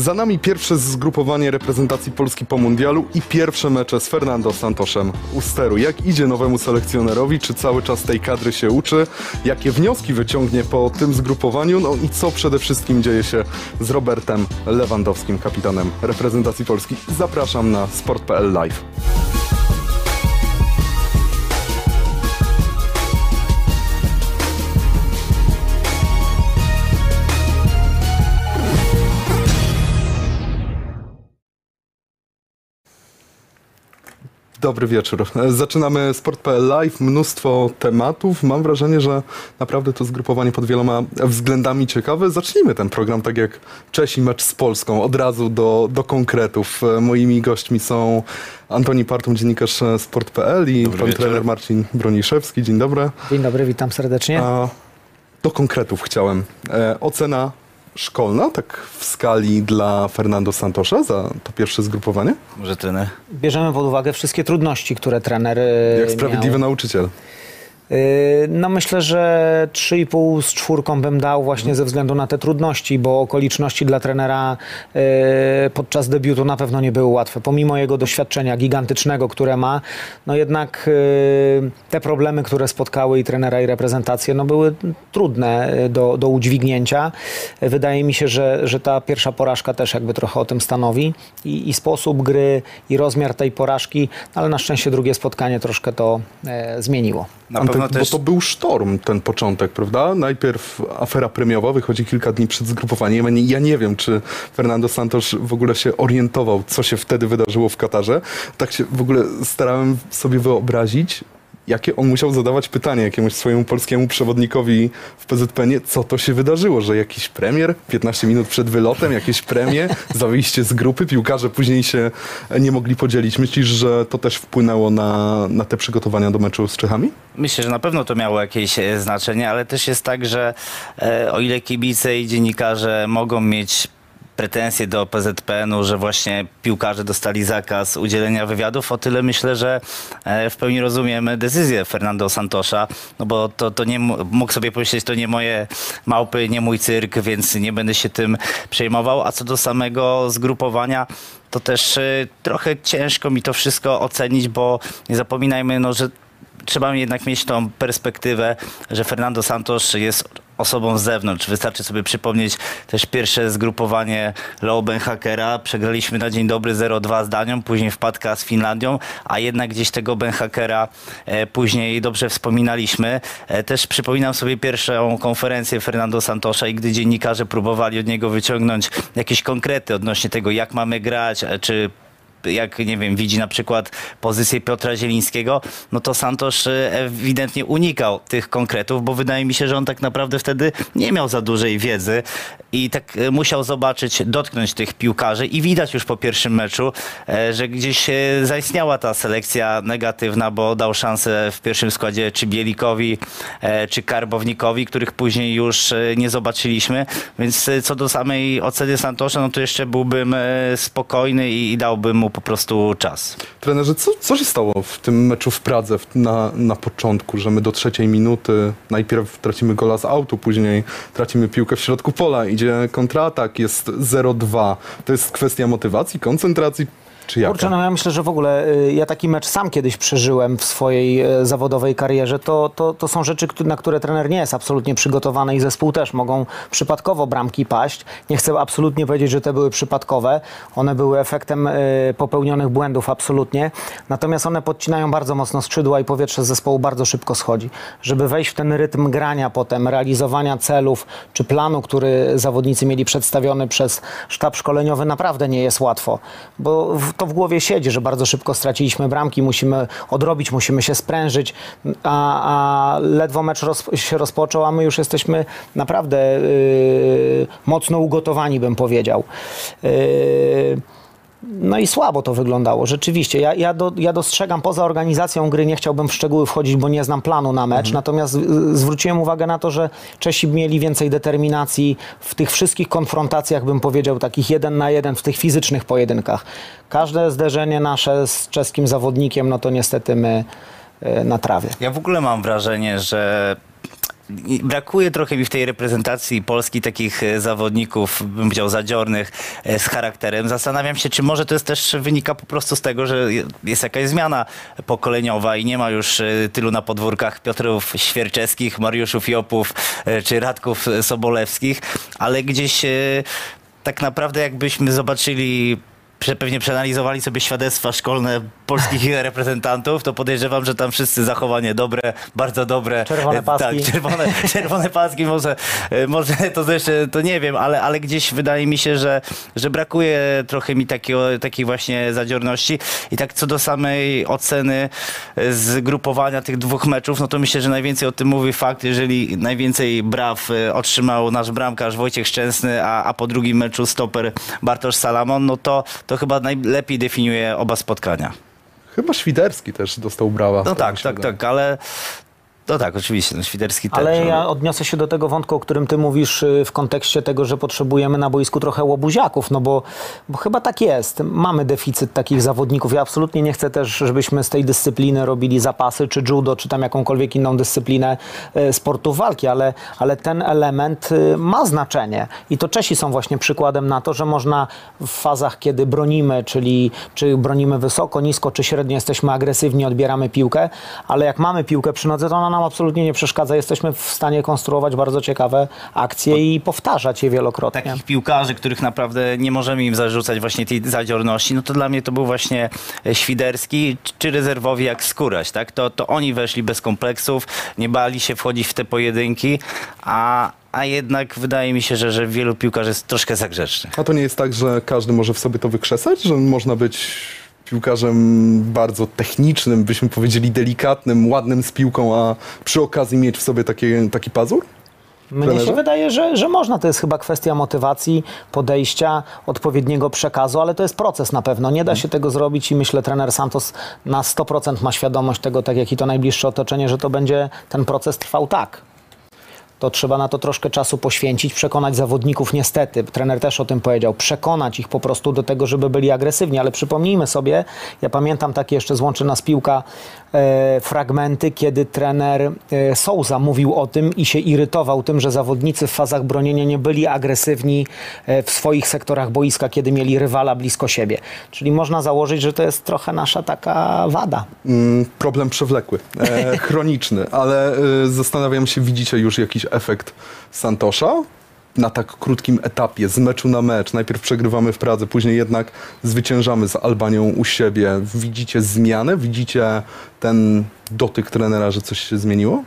Za nami pierwsze zgrupowanie reprezentacji Polski po mundialu i pierwsze mecze z Fernando Santoszem u steru. Jak idzie nowemu selekcjonerowi? Czy cały czas tej kadry się uczy? Jakie wnioski wyciągnie po tym zgrupowaniu? No i co przede wszystkim dzieje się z Robertem Lewandowskim, kapitanem reprezentacji Polski? Zapraszam na sport.pl live. Dobry wieczór. Zaczynamy Sport.pl Live. Mnóstwo tematów. Mam wrażenie, że naprawdę to zgrupowanie pod wieloma względami ciekawe. Zacznijmy ten program tak jak Czesi mecz z Polską. Od razu do, do konkretów. Moimi gośćmi są Antoni Partum, dziennikarz Sport.pl i Dobry pan wieczór. trener Marcin Broniszewski. Dzień dobry. Dzień dobry, witam serdecznie. A do konkretów chciałem. E, ocena szkolna, tak w skali dla Fernando Santosza za to pierwsze zgrupowanie? Może trener? Bierzemy pod uwagę wszystkie trudności, które trener e, Jak sprawiedliwy miał. nauczyciel. E, No myślę, że 3,5 z czwórką bym dał właśnie ze względu na te trudności, bo okoliczności dla trenera e, podczas debiutu na pewno nie były łatwe. Pomimo jego doświadczenia gigantycznego, które ma, no jednak e, te problemy, które spotkały i trenera i reprezentację, no były trudne do, do udźwignięcia. Wydaje mi się, że, że ta pierwsza porażka też jakby trochę o tym stanowi i, i sposób gry i rozmiar tej porażki, ale na szczęście drugie spotkanie troszkę to zmieniło. Na Antek, pewno też Bo to był sztorm ten początek, prawda? Najpierw afera premiowa wychodzi kilka dni przed zgrupowaniem. Ja nie- Ja nie wiem, czy Fernando Santos w ogóle się orientował, co się wtedy wydarzyło w Katarze. Tak się w ogóle starałem sobie wyobrazić, jakie on musiał zadawać pytanie jakiemuś swojemu polskiemu przewodnikowi w PZPN, co to się wydarzyło, że jakiś premier 15 minut przed wylotem, jakieś premie za wyjście z grupy, piłkarze później się nie mogli podzielić. Myślisz, że to też wpłynęło na, na te przygotowania do meczu z Czechami? myślę, że na pewno to miało jakieś e, znaczenie, ale też jest tak, że e, o ile kibice i dziennikarze mogą mieć pretensje do PZPN-u, że właśnie piłkarze dostali zakaz udzielenia wywiadów, o tyle myślę, że e, w pełni rozumiemy decyzję Fernando Santosza, no bo to, to nie mógł sobie pomyśleć, to nie moje małpy, nie mój cyrk, więc nie będę się tym przejmował. A co do samego zgrupowania, to też e, trochę ciężko mi to wszystko ocenić, bo nie zapominajmy, no, że trzeba jednak mieć tą perspektywę, że Fernando Santos jest osobą z zewnątrz. Wystarczy sobie przypomnieć też pierwsze zgrupowanie Leo Benhakera. Przegraliśmy na dzień dobry 0-2 z Danią, później wpadka z Finlandią, a jednak gdzieś tego Benhakera e, później dobrze wspominaliśmy. E, też przypominam sobie pierwszą konferencję Fernando Santosza i gdy dziennikarze próbowali od niego wyciągnąć jakieś konkrety odnośnie tego, jak mamy grać, e, czy jak nie wiem, widzi na przykład pozycję Piotra Zielińskiego, no to Santosz e, ewidentnie unikał tych konkretów, bo wydaje mi się, że on tak naprawdę wtedy nie miał za dużej wiedzy i tak e, musiał zobaczyć, dotknąć tych piłkarzy i widać już po pierwszym meczu, e, że gdzieś zaistniała ta selekcja negatywna, bo dał szansę w pierwszym składzie czy Bielikowi, czy Karbownikowi, których później już nie zobaczyliśmy, więc co do samej oceny Santosza, no to jeszcze byłbym spokojny i dałbym mu po prostu czas. Trenerze, co, co się stało w tym meczu w Pradze na, na początku, że my do trzeciej minuty najpierw tracimy gola z autu, później tracimy piłkę w środku pola, idzie kontratak, jest 0-2. To jest kwestia motywacji, koncentracji, czy jaka? Kurczę, no ja myślę, że w ogóle y, ja taki mecz sam kiedyś przeżyłem w swojej e, zawodowej karierze. To, to, to są rzeczy, na które trener nie jest absolutnie przygotowany i zespół też mogą przypadkowo bramki paść. Nie chcę absolutnie powiedzieć, że te były przypadkowe. One były efektem e, popełnionych błędów absolutnie. Natomiast one podcinają bardzo mocno skrzydła i powietrze z zespołu bardzo szybko schodzi. Żeby wejść w ten rytm grania potem, realizowania celów czy planu, który zawodnicy mieli przedstawiony przez sztab szkoleniowy, naprawdę nie jest łatwo. Bo to w głowie siedzi, że bardzo szybko straciliśmy bramki, musimy odrobić, musimy się sprężyć, a, a ledwo mecz roz, się rozpoczął, a my już jesteśmy naprawdę yy, mocno ugotowani, bym powiedział. Yy, no i słabo to wyglądało, rzeczywiście. Ja, ja, do, ja dostrzegam poza organizacją gry, nie chciałbym w szczegóły wchodzić, bo nie znam planu na mecz, natomiast y, zwróciłem uwagę na to, że Czesi mieli więcej determinacji w tych wszystkich konfrontacjach, bym powiedział, takich jeden na jeden, w tych fizycznych pojedynkach. Każde zderzenie nasze z czeskim zawodnikiem, no to niestety my y, na trawie. Ja w ogóle mam wrażenie, że brakuje trochę mi w tej reprezentacji Polski takich e, zawodników, bym powiedział, zadziornych, e, z charakterem. Zastanawiam się, czy może to jest też wynika po prostu z tego, że je- jest jakaś zmiana pokoleniowa i nie ma już e, tylu na podwórkach Piotrów Świerczewskich, Mariuszów Jopów czy Radków Sobolewskich, ale gdzieś tak naprawdę jakbyśmy zobaczyli pewnie przeanalizowali sobie świadectwa szkolne polskich reprezentantów, to podejrzewam, że tam wszyscy zachowanie dobre, bardzo dobre. Czerwone E, paski. Tak, czerwone, czerwone paski, może, e, może to jeszcze, to nie wiem, ale, ale gdzieś wydaje mi się, że, że brakuje trochę mi takiego, takiej właśnie zadziorności. I tak co do samej oceny e, zgrupowania tych dwóch meczów, no to myślę, że najwięcej o tym mówi fakt, jeżeli najwięcej braw otrzymał nasz bramkarz Wojciech Szczęsny, a, a po drugim meczu stoper Bartosz Salamon, no to, to chyba najlepiej definiuje oba spotkania. Chyba Świderski też dostał brawa. No tak, tak, tak, ale no tak, oczywiście, no Świderski Ale też. ja odniosę się do tego wątku, o którym ty mówisz y, w kontekście tego, że potrzebujemy na boisku trochę łobuziaków, no bo, bo chyba tak jest. Mamy deficyt takich zawodników. Ja absolutnie nie chcę też, żebyśmy z tej dyscypliny robili zapasy, czy judo, czy tam jakąkolwiek inną dyscyplinę y, sportu walki, ale, ale ten element y, ma znaczenie. I to Czesi są właśnie przykładem na to, że można w fazach, kiedy bronimy, czyli czy bronimy wysoko, nisko, czy średnio, jesteśmy agresywni, odbieramy piłkę, ale jak mamy piłkę przy nodze, to ona nam absolutnie nie przeszkadza. Jesteśmy w stanie konstruować bardzo ciekawe akcje i powtarzać je wielokrotnie. takich piłkarzy, których naprawdę nie możemy im zarzucać właśnie tej zadziorności, no to dla mnie to był właśnie e, Świderski czy rezerwowi jak Skóraś, tak? To, to oni weszli bez kompleksów, nie bali się wchodzić w te pojedynki, a, a jednak wydaje mi się, że, że wielu piłkarzy jest troszkę za grzecznych. A to nie jest tak, że każdy może w sobie to wykrzesać, że można być piłkarzem bardzo technicznym, byśmy powiedzieli delikatnym, ładnym z piłką, a przy okazji mieć w sobie takie, taki pazur? Mnie trenerze? się wydaje, że, że można. To jest chyba kwestia motywacji, podejścia, odpowiedniego przekazu, ale to jest proces na pewno. Nie da się tego zrobić i myślę, trener Santos na 100% ma świadomość tego, tak jak i to najbliższe otoczenie, że to będzie ten proces trwał tak. To trzeba na to troszkę czasu poświęcić, przekonać zawodników, niestety, trener też o tym powiedział, przekonać ich po prostu do tego, żeby byli agresywni, ale przypomnijmy sobie, ja pamiętam takie jeszcze złączy nas piłka fragmenty, kiedy trener e, Souza mówił o tym i się irytował tym, że zawodnicy w fazach bronienia nie byli agresywni e, w swoich sektorach boiska, kiedy mieli rywala blisko siebie. Czyli można założyć, że to jest trochę nasza taka wada. Mm, problem przewlekły, e, chroniczny, ale e, zastanawiam się, widzicie już jakiś efekt Santosza? Na tak krótkim etapie, z meczu na mecz. Najpierw przegrywamy w Pradze, później jednak zwyciężamy z Albanią u siebie. Widzicie zmianę? Widzicie ten dotyk trenera, że coś się zmieniło?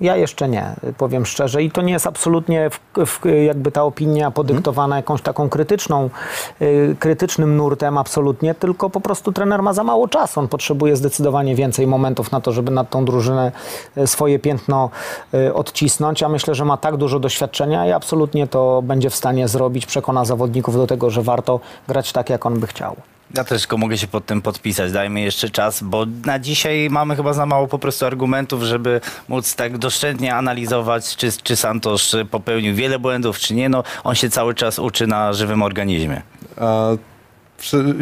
Ja jeszcze nie, powiem szczerze. I to nie jest absolutnie w, w, jakby ta opinia podyktowana jakąś taką krytyczną, y, krytycznym nurtem absolutnie, tylko po prostu trener ma za mało czasu. On potrzebuje zdecydowanie więcej momentów na to, żeby nad tą drużynę y, swoje piętno y, odcisnąć. Ja myślę, że ma tak dużo doświadczenia i absolutnie to będzie w stanie zrobić. Przekona zawodników do tego, że warto grać tak, jak on by chciał. Ja też tylko mogę się pod tym podpisać. Dajmy jeszcze czas, bo na dzisiaj mamy chyba za mało po prostu argumentów, żeby móc tak doszczętnie analizować, czy, czy Santos popełnił wiele błędów, czy nie. No, on się cały czas uczy na żywym organizmie. A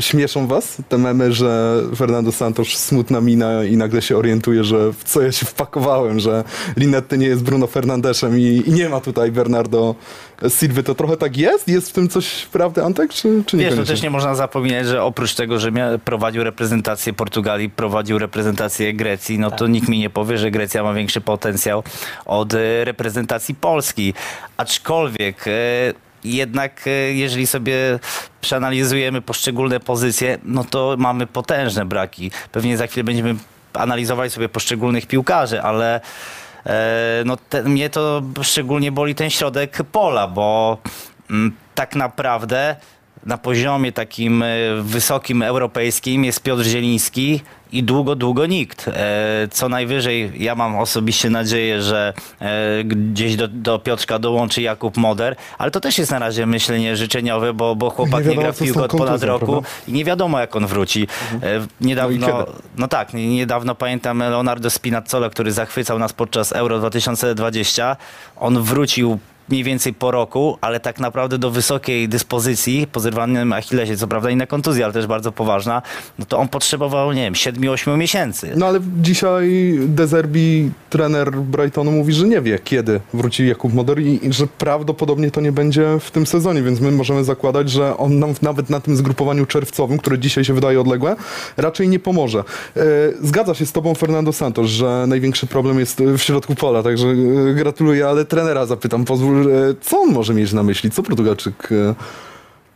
śmieszą was te memy, że Fernando Santos smutna mina i nagle się orientuje, że w co ja się wpakowałem, że Linetti nie jest Bruno Fernandeszem i, i nie ma tutaj Bernardo Silva. To trochę tak jest? Jest w tym coś prawdy, Antek, czy, czy Wiesz, no niekoniecznie? też nie można zapominać, że oprócz tego, że prowadził reprezentację Portugalii, prowadził reprezentację Grecji, no to nikt mi nie powie, że Grecja ma większy potencjał od e, reprezentacji Polski. Aczkolwiek e, jednak e, jeżeli sobie przeanalizujemy poszczególne pozycje, no to mamy potężne braki. Pewnie za chwilę będziemy analizowali sobie poszczególnych piłkarzy, ale e, no te, mnie to szczególnie boli ten środek pola, bo mm, tak naprawdę na poziomie takim e, wysokim europejskim jest Piotr Zieliński i długo, długo nikt. E, Co najwyżej ja mam osobiście nadzieję, że e, gdzieś do, do Piotrka dołączy Jakub Moder, ale to też jest na razie myślenie życzeniowe, bo, bo chłopak Nie nie, gra w piłkę od ponad roku prawda? i nie wiadomo jak on wróci. E, Niedawno, No no, tak, niedawno pamiętam Leonardo Spinazzola, który zachwycał nas podczas Euro 2020. On wrócił mniej więcej po roku, ale tak naprawdę do wysokiej dyspozycji, po zerwanym Achillesie, co prawda inna kontuzja, ale też bardzo poważna, no to on potrzebował, nie wiem, 7-8 miesięcy. No ale dzisiaj Dezerbi, trener Brightonu, mówi, że nie wie, kiedy wróci Jakub Moder i, i że prawdopodobnie to nie będzie w tym sezonie, więc my możemy zakładać, że on nam nawet na tym zgrupowaniu czerwcowym, które dzisiaj się wydaje odległe, raczej nie pomoże. E, Zgadza się z tobą Fernando Santos, że największy problem jest w środku pola, także e, gratuluję, ale trenera zapytam, pozwól, co on może mieć na myśli, co Portugalczyk, e,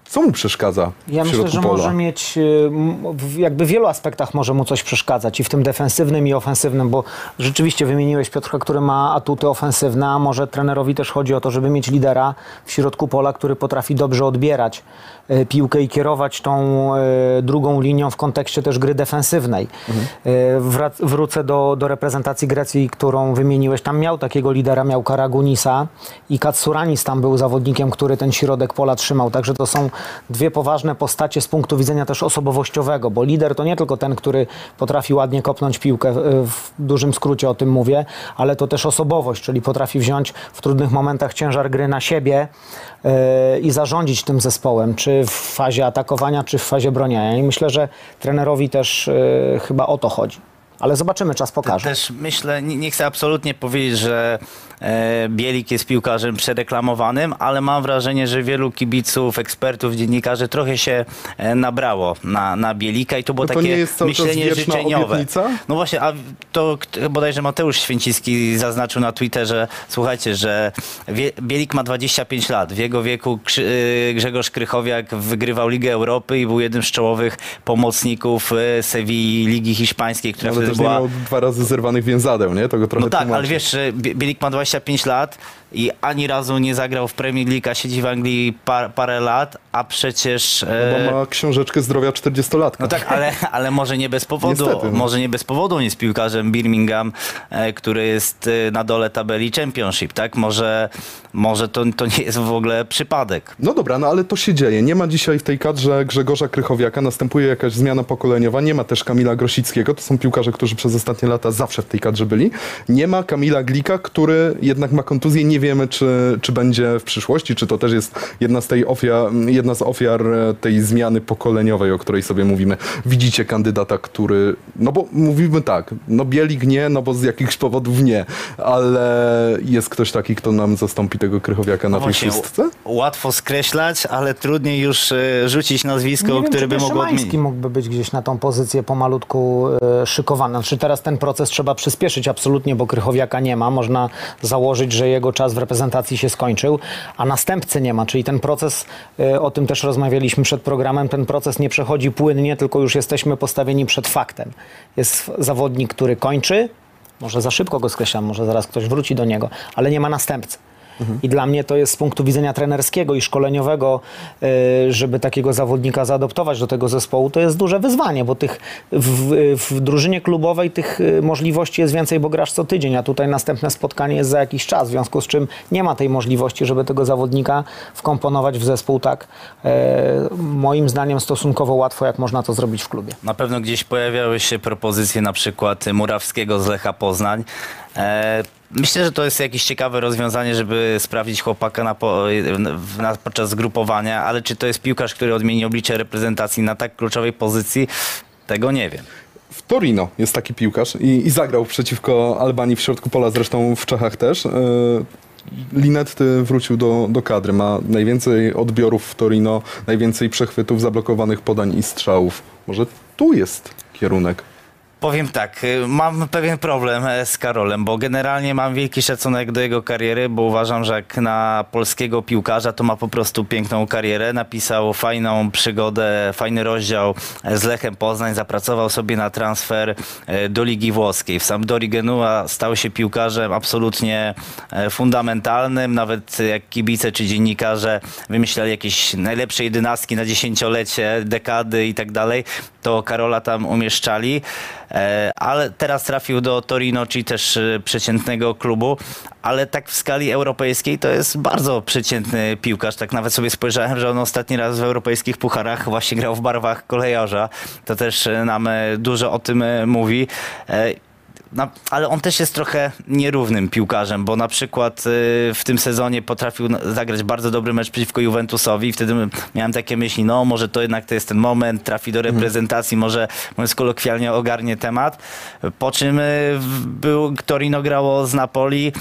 co mu przeszkadza Ja myślę, że pola? może mieć, m, w jakby w wielu aspektach może mu coś przeszkadzać i w tym defensywnym i ofensywnym, bo rzeczywiście wymieniłeś Piotrka, który ma atuty ofensywne, a może trenerowi też chodzi o to, żeby mieć lidera w środku pola, który potrafi dobrze odbierać piłkę i kierować tą y, drugą linią w kontekście też gry defensywnej. Y, wrac- Wrócę do, do reprezentacji Grecji, którą wymieniłeś. Tam miał takiego lidera, miał Karagunisa i Katsuranis tam był zawodnikiem, który ten środek pola trzymał. Także to są dwie poważne postacie z punktu widzenia też osobowościowego, bo lider to nie tylko ten, który potrafi ładnie kopnąć piłkę, w dużym skrócie o tym mówię, ale to też osobowość, czyli potrafi wziąć w trudnych momentach ciężar gry na siebie i zarządzić tym zespołem, czy w fazie atakowania, czy w fazie bronienia. I myślę, że trenerowi też y, chyba o to chodzi. Ale zobaczymy, czas pokaże. Też myślę, nie, nie chcę absolutnie powiedzieć, że Bielik jest piłkarzem przereklamowanym, ale mam wrażenie, że wielu kibiców, ekspertów, dziennikarzy trochę się e, nabrało na, na Bielika i to było No to takie nie myślenie życzeniowe. obietnica? No właśnie, a to bodajże Mateusz Święciski zaznaczył na Twitterze, słuchajcie, że Bielik ma 25 lat. W jego wieku y, Grzegorz Krychowiak wygrywał Ligę Europy i był jednym z czołowych pomocników Sewilli Ligi Hiszpańskiej, która Ale wtedy też nie była... miał dwa razy zerwanych więzadeł, nie? To go trochę No tak, ale tłumaczy. wiesz, że Bie- Bielik ma 25 lat i ani razu nie zagrał w Premier League, a siedzi w Anglii par, parę lat, a przecież... e, Bo ma książeczkę zdrowia 40-latka. no tak, ale, ale może nie bez powodu. Niestety, no. Może nie bez powodu on jest piłkarzem Birmingham, e, który jest e, na dole tabeli Championship, tak? Może, może to, to nie jest w ogóle przypadek. No dobra, no ale to się dzieje. Nie ma dzisiaj w tej kadrze Grzegorza Krychowiaka, następuje jakaś zmiana pokoleniowa, nie ma też Kamila Grosickiego, to są piłkarze, którzy przez ostatnie lata zawsze w tej kadrze byli. Nie ma Kamila Glika, który jednak ma kontuzję, nie wiemy czy, czy będzie w przyszłości, czy to też jest jedna z, tej ofiar, jedna z ofiar e, tej zmiany pokoleniowej, o której sobie mówimy. Widzicie kandydata, który, no bo mówimy tak, no Bielik nie, no bo z jakichś powodów nie, ale jest ktoś taki, kto nam zastąpi tego Krychowiaka na No tej szóstce? Łatwo skreślać, ale trudniej już e, rzucić nazwisko, Nie wiem, które czy by mogło Szymański odmienić. mógłby być gdzieś na tą pozycję pomalutku e, szykowany. Znaczy teraz ten proces trzeba przyspieszyć absolutnie, bo Krychowiaka nie ma. Można założyć, że jego czas w reprezentacji się skończył, a następcy nie ma. Czyli ten proces, e, o tym też rozmawialiśmy przed programem, ten proces nie przechodzi płynnie, tylko już jesteśmy postawieni przed faktem. Jest zawodnik, który kończy, może za szybko go skreślam, może zaraz ktoś wróci do niego, ale nie ma następcy. I dla mnie to jest z punktu widzenia trenerskiego i szkoleniowego, y, żeby takiego zawodnika zaadoptować do tego zespołu, to jest duże wyzwanie, bo tych w, w drużynie klubowej tych y, możliwości jest więcej, bo grasz co tydzień, a tutaj następne spotkanie jest za jakiś czas, w związku z czym nie ma tej możliwości, żeby tego zawodnika wkomponować w zespół tak, e, moim zdaniem stosunkowo łatwo, jak można to zrobić w klubie. Na pewno gdzieś pojawiały się propozycje na przykład Murawskiego z Lecha Poznań. E, Myślę, że to jest jakieś ciekawe rozwiązanie, żeby sprawdzić chłopaka na, po, na, podczas zgrupowania, ale czy to jest piłkarz, który odmieni oblicze reprezentacji na tak kluczowej pozycji, tego nie wiem. W Torino jest taki piłkarz i, i zagrał przeciwko Albanii w środku pola, zresztą w Czechach też. E, Linetty wrócił do, do kadry, ma najwięcej odbiorów w Torino, najwięcej przechwytów, zablokowanych podań i strzałów. Może tu jest kierunek. Powiem tak, y, mam pewien problem e, z Karolem, bo generalnie mam wielki szacunek do jego kariery, bo uważam, że jak na polskiego piłkarza to ma po prostu piękną karierę. Napisał fajną przygodę, fajny rozdział e, z Lechem Poznań, zapracował sobie na transfer e, do Ligi Włoskiej. W Sampdori Genua stał się piłkarzem absolutnie fundamentalnym, nawet jak kibice czy dziennikarze wymyślali jakieś najlepsze jedenastki na dziesięciolecie, dekady i tak dalej, to Karola tam umieszczali. E, ale teraz trafił do Torino, czyli też e, przeciętnego klubu, ale tak w skali europejskiej to jest bardzo przeciętny piłkarz. Tak nawet sobie spojrzałem, że on ostatni raz w europejskich pucharach właśnie grał w barwach kolejarza. To też e, nam dużo o tym mówi. E, na, ale on też jest trochę nierównym piłkarzem, bo na przykład y, w tym sezonie potrafił zagrać bardzo dobry mecz przeciwko Juventusowi i wtedy miałem takie myśli, no może to jednak to jest ten moment, trafi do reprezentacji, może mówiąc kolokwialnie ogarnie temat. Po czym y, był, Torino grało z Napoli,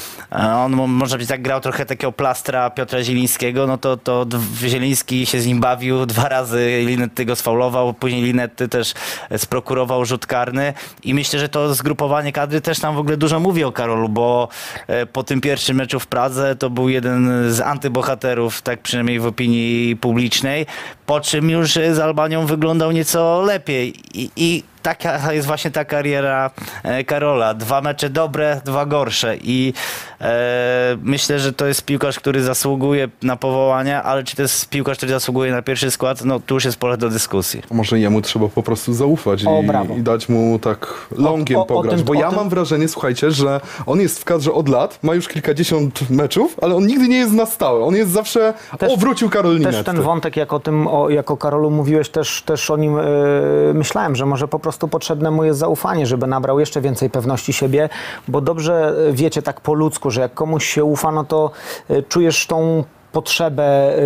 on mo- może być tak grał trochę takiego plastra Piotra Zielińskiego, no to, to Zieliński się z nim bawił, dwa razy Linetty go sfaulował, później Linetty też sprokurował rzut karny i myślę, że to zgrupowanie kadry też nam w ogóle dużo mówi o Karolu, bo e, po tym pierwszym meczu w Pradze to był jeden z antybohaterów, tak przynajmniej w opinii publicznej, po czym już e, z Albanią wyglądał nieco lepiej. I, i taka jest właśnie ta kariera e, Karola. Dwa mecze dobre, dwa gorsze i e, myślę, że to jest piłkarz, który zasługuje na powołanie, ale czy to jest piłkarz, który zasługuje na pierwszy skład, no tu już jest pole do dyskusji. Może jemu trzeba po prostu zaufać O, i, i dać mu tak longiem O- o- o pograć. tym- bo ja tym- mam wrażenie, słuchajcie, że on jest w kadrze od lat, ma już kilkadziesiąt meczów, ale on nigdy nie jest na stałe. On jest zawsze, Też- o wrócił Karol Też ten wątek, jak o tym, o, jak o Karolu mówiłeś, też, też o nim e, myślałem, że może po prostu potrzebne mu jest zaufanie, żeby nabrał jeszcze więcej pewności siebie, bo dobrze e, wiecie tak po ludzku, że jak komuś się ufa, no to e, czujesz tą potrzebę da,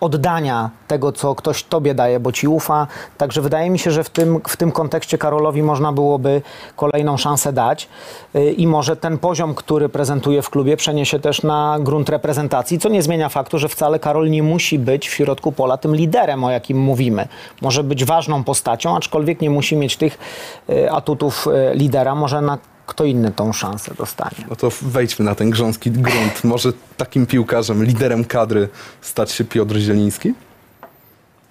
oddania tego, co ktoś tobie daje, bo ci ufa. Także wydaje mi się, że w tym, w tym kontekście Karolowi można byłoby kolejną szansę dać y, i może ten poziom, który prezentuje w klubie, przeniesie też na grunt reprezentacji, co nie zmienia faktu, że wcale Karol nie musi być w środku pola tym liderem, o jakim mówimy. Może być ważną postacią, aczkolwiek nie musi mieć tych y, atutów y, lidera. Może na kto inny tą szansę dostanie. No to wejdźmy na ten grząski grunt. Może takim piłkarzem, liderem kadry stać się Piotr Zieliński?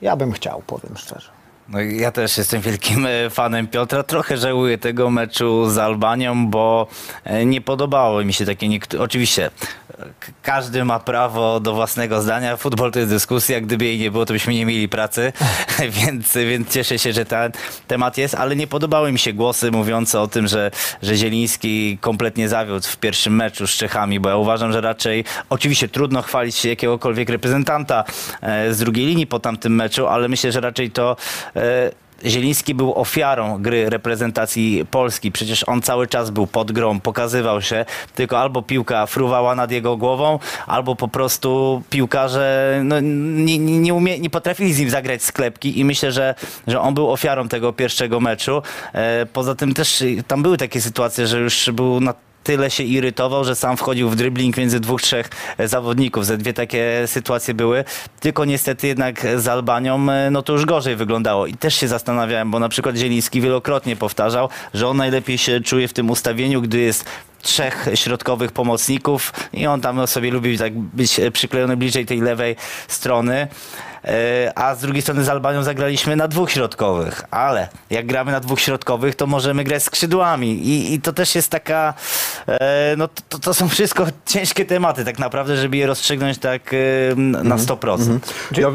Ja bym chciał, powiem szczerze. No ja też jestem wielkim e, fanem Piotra. Trochę żałuję tego meczu z Albanią, bo e, nie podobało mi się takie. Oczywiście e, każdy ma prawo do własnego zdania. Futbol to jest dyskusja. Gdyby jej nie było, to byśmy nie mieli pracy. więc, więc cieszę się, że ten temat jest, ale nie podobały mi się głosy mówiące o tym, że, że Zieliński kompletnie zawiódł w pierwszym meczu z Czechami, bo ja uważam, że raczej oczywiście trudno chwalić się jakiegokolwiek reprezentanta z drugiej linii po tamtym meczu, ale myślę, że raczej to Zieliński był ofiarą gry reprezentacji Polski. Przecież on cały czas był pod grą, pokazywał się, tylko albo piłka fruwała nad jego głową, albo po prostu piłkarze no, nie, nie, umie, nie potrafili z nim zagrać sklepki i myślę, że, że on był ofiarą tego pierwszego meczu. E, poza tym też tam były takie sytuacje, że już był na tyle się irytował, że sam wchodził w dribbling między dwóch, trzech e, zawodników. Ze dwie takie sytuacje były. Tylko niestety jednak z Albanią e, no to już gorzej wyglądało. I też się zastanawiałem, bo na przykład Zieliński wielokrotnie powtarzał, że on najlepiej się czuje w tym ustawieniu, gdy jest trzech środkowych pomocników i on tam sobie lubi tak być przyklejony bliżej tej lewej strony. E, A z drugiej strony z Albanią zagraliśmy na dwóch środkowych, ale jak gramy na dwóch środkowych, to możemy grać skrzydłami i, i to też jest taka, e, no to, to są wszystko ciężkie tematy tak naprawdę, żeby je rozstrzygnąć tak e, na 100%. Ja,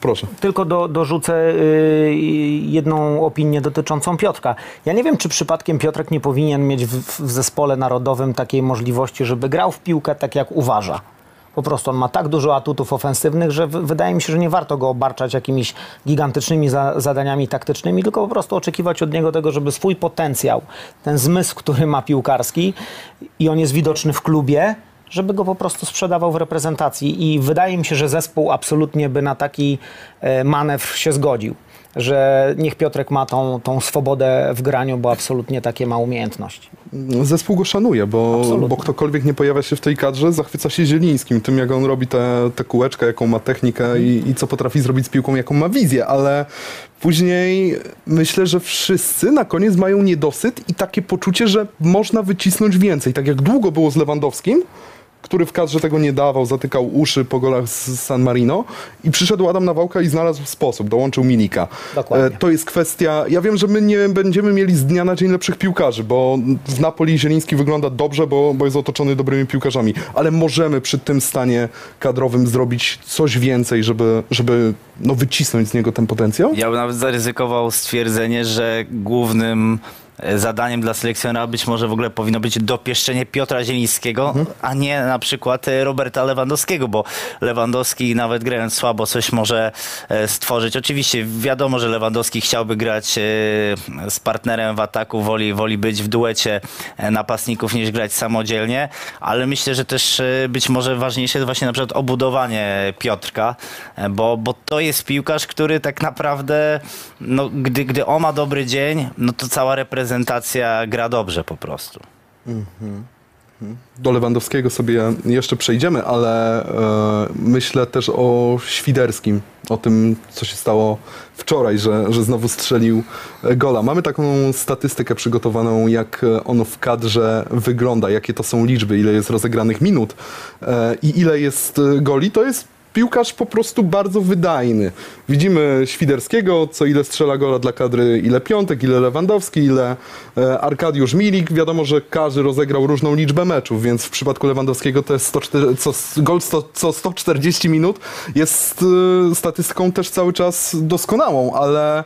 proszę. Tylko do, dorzucę y, jedną opinię dotyczącą Piotrka. Ja nie wiem, czy przypadkiem Piotrek nie powinien mieć w, w zespole narodowym takiej możliwości, żeby grał w piłkę tak, jak uważa. Po prostu on ma tak dużo atutów ofensywnych, że wydaje mi się, że nie warto go obarczać jakimiś gigantycznymi za, zadaniami taktycznymi, tylko po prostu oczekiwać od niego tego, żeby swój potencjał, ten zmysł, który ma piłkarski i on jest widoczny w klubie, żeby go po prostu sprzedawał w reprezentacji. I wydaje mi się, że zespół absolutnie by na taki e, manewr się zgodził. Że niech Piotrek ma tą, tą swobodę w graniu, bo absolutnie takie ma umiejętności. Zespół go szanuje, bo, Absolutnie. bo ktokolwiek nie pojawia się w tej kadrze, zachwyca się Zielińskim, tym jak on robi te, te kółeczka, jaką ma technikę i, i co potrafi zrobić z piłką, jaką ma wizję, ale później myślę, że wszyscy na koniec mają niedosyt i takie poczucie, że można wycisnąć więcej. Tak jak długo było z Lewandowskim, który w kadrze tego nie dawał, zatykał uszy po golach z San Marino i przyszedł Adam Nawałka i znalazł sposób, dołączył Milika. Dokładnie. E, To jest kwestia, ja wiem, że my nie będziemy mieli z dnia na dzień lepszych piłkarzy, bo w Napoli Zieliński wygląda dobrze, bo, bo jest otoczony dobrymi piłkarzami, ale możemy przy tym stanie kadrowym zrobić coś więcej, żeby, żeby no, wycisnąć z niego ten potencjał? Ja bym nawet zaryzykował stwierdzenie, że głównym zadaniem dla selekcjonera być może w ogóle powinno być dopieszczenie Piotra Zielińskiego, a nie na przykład e, Roberta Lewandowskiego, bo Lewandowski nawet grając słabo coś może e, stworzyć. Oczywiście wiadomo, że Lewandowski chciałby grać e, z partnerem w ataku, woli, woli być w duecie napastników niż grać samodzielnie, ale myślę, że też być może ważniejsze jest właśnie na przykład obudowanie Piotrka, bo, bo to jest piłkarz, który tak naprawdę, no, gdy, gdy on ma dobry dzień, no to cała reprezentacja gra dobrze po prostu. Do Lewandowskiego sobie jeszcze przejdziemy, ale e, myślę też o Świderskim, o tym, co się stało wczoraj, że, że znowu strzelił gola. Mamy taką statystykę przygotowaną, jak ono w kadrze wygląda, jakie to są liczby, ile jest rozegranych minut e, i ile jest goli. To jest piłkarz po prostu bardzo wydajny. Widzimy Świderskiego, co ile strzela gola dla kadry, ile Piątek, ile Lewandowski, ile e, Arkadiusz Milik. Wiadomo, że każdy rozegrał różną liczbę meczów, więc w przypadku Lewandowskiego to jest 104, co, gol 100, co 140 minut jest e, statystyką też cały czas doskonałą, ale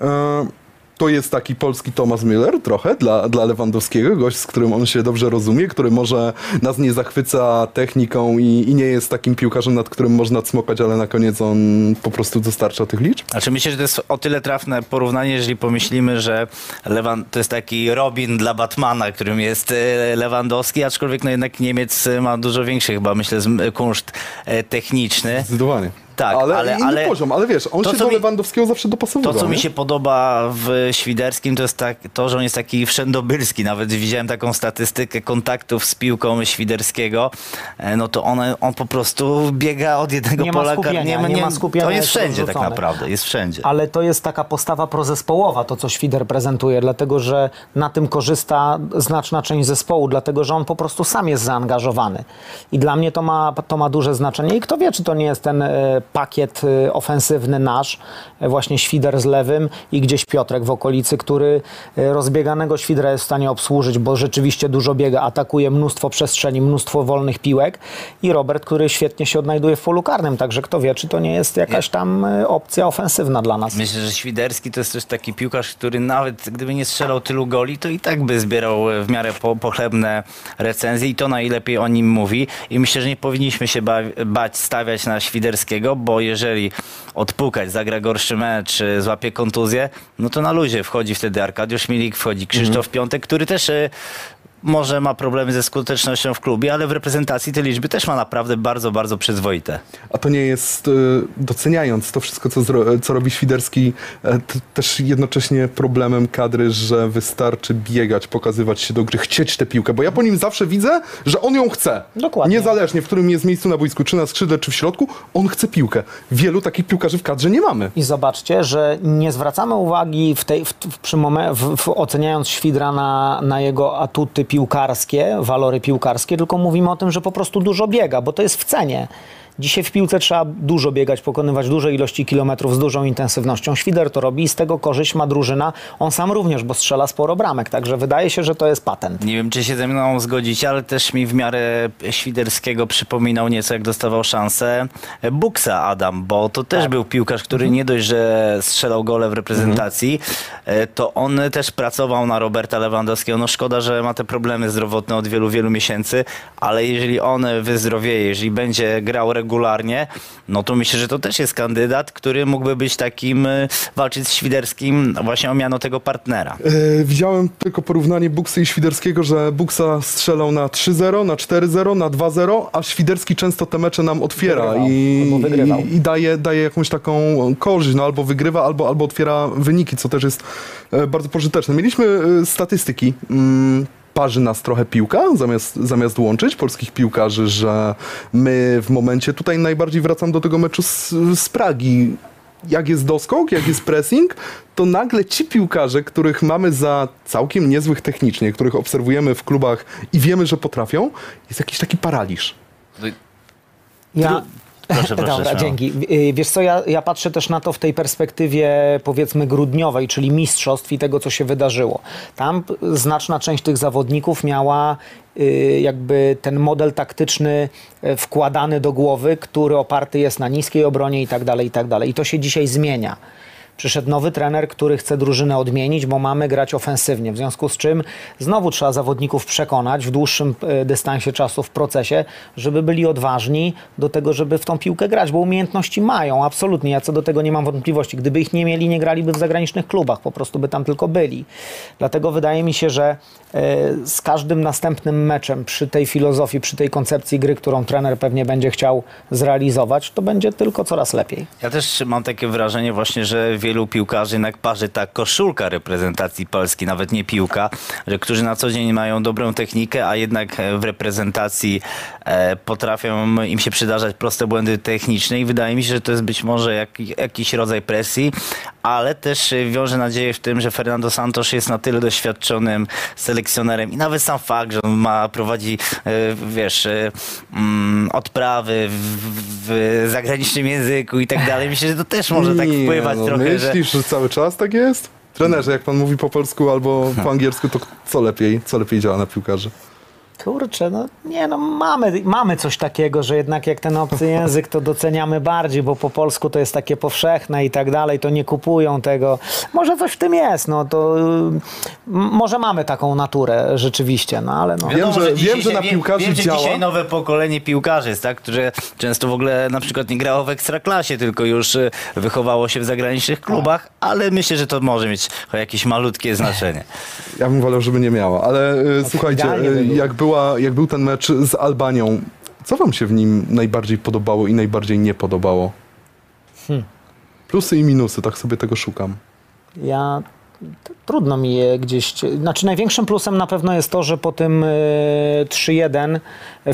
e, to jest taki polski Thomas Müller trochę dla, dla Lewandowskiego, gość, z którym on się dobrze rozumie, który może nas nie zachwyca techniką i, i nie jest takim piłkarzem, nad którym można cmokać, ale na koniec on po prostu dostarcza tych liczb. Znaczy myślę, że to jest o tyle trafne porównanie, jeżeli pomyślimy, że Lewan, to jest taki Robin dla Batmana, którym jest e, Lewandowski, aczkolwiek no jednak Niemiec ma dużo większy chyba, myślę, kunszt e, techniczny. Zdecydowanie. Tak, ale, ale- inny ale poziom, ale wiesz, on to, się do mi- Lewandowskiego zawsze dopasowywał. To, co mi nie? się podoba w Świderskim, to jest tak, to, że on jest taki wszędobylski. Nawet widziałem taką statystykę kontaktów z piłką Świderskiego. E, No to on, on po prostu biega od jednego Nie ma pola skupienia, kar- nie ma skupienia, To jest jest wszędzie tak rozrzucony. naprawdę, jest wszędzie. Ale to jest taka postawa prozespołowa, to co Świder prezentuje, dlatego że na tym korzysta znaczna część zespołu, dlatego że on po prostu sam jest zaangażowany. I dla mnie to ma, to ma duże znaczenie. I kto wie, czy to nie jest ten e, pakiet e, ofensywny nasz, e, właśnie Świder z lewym i gdzieś Piotrek w okolicy, który e, rozbieganego Świdra jest w stanie obsłużyć, bo rzeczywiście dużo biega, atakuje mnóstwo przestrzeni, mnóstwo wolnych piłek i Robert, który świetnie się odnajduje w polu karnym, także kto wie, czy to nie jest jakaś tam e, opcja ofensywna dla nas. Myślę, że Świderski to jest też taki piłkarz, który nawet gdyby nie strzelał tylu goli, to i tak by zbierał w miarę po, pochlebne recenzje i to najlepiej o nim mówi. I myślę, że nie powinniśmy się ba bać stawiać na Świderskiego, bo jeżeli odpukać, zagra gorszy mecz, y, złapie kontuzję, no to na luzie wchodzi wtedy Arkadiusz Milik, wchodzi Krzysztof Piątek, który też y, może ma problemy ze skutecznością w klubie, ale w reprezentacji te liczby też ma naprawdę bardzo, bardzo przyzwoite. A to nie jest, e, doceniając to wszystko, co, zro, co robi Świderski, e, też jednocześnie problemem kadry, że wystarczy biegać, pokazywać się do gry, chcieć tę piłkę, bo ja po nim zawsze widzę, że on ją chce. Dokładnie. Niezależnie, w którym jest miejscu na boisku, czy na skrzydle, czy w środku, on chce piłkę. Wielu takich piłkarzy w kadrze nie mamy. I zobaczcie, że nie zwracamy uwagi w tej, w, w, przy momen- w, w, oceniając Świdra na, na jego atuty piłkarskie, walory piłkarskie, tylko mówimy o tym, że po prostu dużo biega, bo to jest w cenie. Dzisiaj w piłce trzeba dużo biegać, pokonywać duże ilości kilometrów z dużą intensywnością. Świder to robi i z tego korzyść ma drużyna. On sam również, bo strzela sporo bramek, także wydaje się, że to jest patent. Nie wiem, czy się ze mną zgodzicie, ale też mi w miarę Świderskiego przypominał nieco, jak dostawał szansę Buksa Adam, bo to też był piłkarz, który nie dość, że strzelał gole w reprezentacji, e, to on też pracował na Roberta Lewandowskiego. No szkoda, że ma te problemy zdrowotne od wielu, wielu miesięcy, ale jeżeli on wyzdrowieje, jeżeli będzie grał regularnie, no to myślę, że to też jest kandydat, który mógłby być takim, e, walczyć z Świderskim właśnie o miano tego partnera. E, widziałem tylko porównanie Buksy i Świderskiego, że Buksa strzelał na 3-0, na 4-0, na 2-0, a Świderski często te mecze nam otwiera Wygrywał, i, i, i daje, daje jakąś taką korzyść, no albo wygrywa, albo, albo otwiera wyniki, co też jest e, bardzo pożyteczne. Mieliśmy statystyki. Mm, parzy nas trochę piłka, zamiast, zamiast łączyć polskich piłkarzy, że my w momencie, tutaj najbardziej wracam do tego meczu z, z Pragi, jak jest doskok, jak jest pressing, to nagle ci piłkarze, których mamy za całkiem niezłych technicznie, których obserwujemy w klubach i wiemy, że potrafią, jest jakiś taki paraliż. Ja... Proszę, proszę, Dobra, śmiało. dzięki. Y, Wiesz co, ja, ja patrzę też na to w tej perspektywie powiedzmy grudniowej, czyli mistrzostw i tego, co się wydarzyło. Tam znaczna część tych zawodników miała y, jakby ten model taktyczny y, wkładany do głowy, który oparty jest na niskiej obronie i tak dalej, i tak dalej. I to się dzisiaj zmienia. Przyszedł nowy trener, który chce drużynę odmienić, bo mamy grać ofensywnie. W związku z czym znowu trzeba zawodników przekonać w dłuższym e, dystansie czasu w procesie, żeby byli odważni do tego, żeby w tą piłkę grać, bo umiejętności mają, absolutnie. Ja co do tego nie mam wątpliwości. Gdyby ich nie mieli, nie graliby w zagranicznych klubach, po prostu by tam tylko byli. Dlatego wydaje mi się, że e, z każdym następnym meczem przy tej filozofii, przy tej koncepcji gry, którą trener pewnie będzie chciał zrealizować, to będzie tylko coraz lepiej. Ja też mam takie wrażenie właśnie, że wielu piłkarzy jednak parzy ta koszulka reprezentacji Polski, nawet nie piłka, że którzy na co dzień mają dobrą technikę, a jednak w reprezentacji e, potrafią im się przydarzać proste błędy techniczne i wydaje mi się, że to jest być może jak, jakiś rodzaj presji, ale też wiąże nadzieję w tym, że Fernando Santos jest na tyle doświadczonym selekcjonerem i nawet sam fakt, że on ma, prowadzi, e, wiesz, e, mm, odprawy w, w zagranicznym języku i tak dalej. Myślę, że to też może tak Nie, wpływać no, trochę. Myślisz, że... cały czas tak jest? Trenerze, jak pan mówi po polsku albo po angielsku, to co lepiej, co lepiej działa na piłkarzy? Kurczę, no nie no, mamy, mamy coś takiego, że jednak jak ten obcy język to doceniamy bardziej, bo po polsku to jest takie powszechne i tak dalej, to nie kupują tego. Może coś w tym jest, no to y, może mamy taką naturę rzeczywiście, no ale no. Wiem, że- wiem, że na wiem, piłkarzy wiem, że działa. dzisiaj nowe pokolenie piłkarzy jest, tak, które często w ogóle na przykład nie grało w ekstraklasie, tylko już y, wychowało się w zagranicznych klubach, ale myślę, że to może mieć jakieś malutkie znaczenie. Ja bym wolał, żeby nie miała, ale y, słuchajcie, idealnie y, by było. Jak, była, jak był ten mecz z Albanią, co wam się w nim najbardziej podobało i najbardziej nie podobało? Hmm. Plusy i minusy, tak sobie tego szukam. Ja trudno mi je gdzieś. Znaczy, największym plusem na pewno jest to, że po tym y, 3-1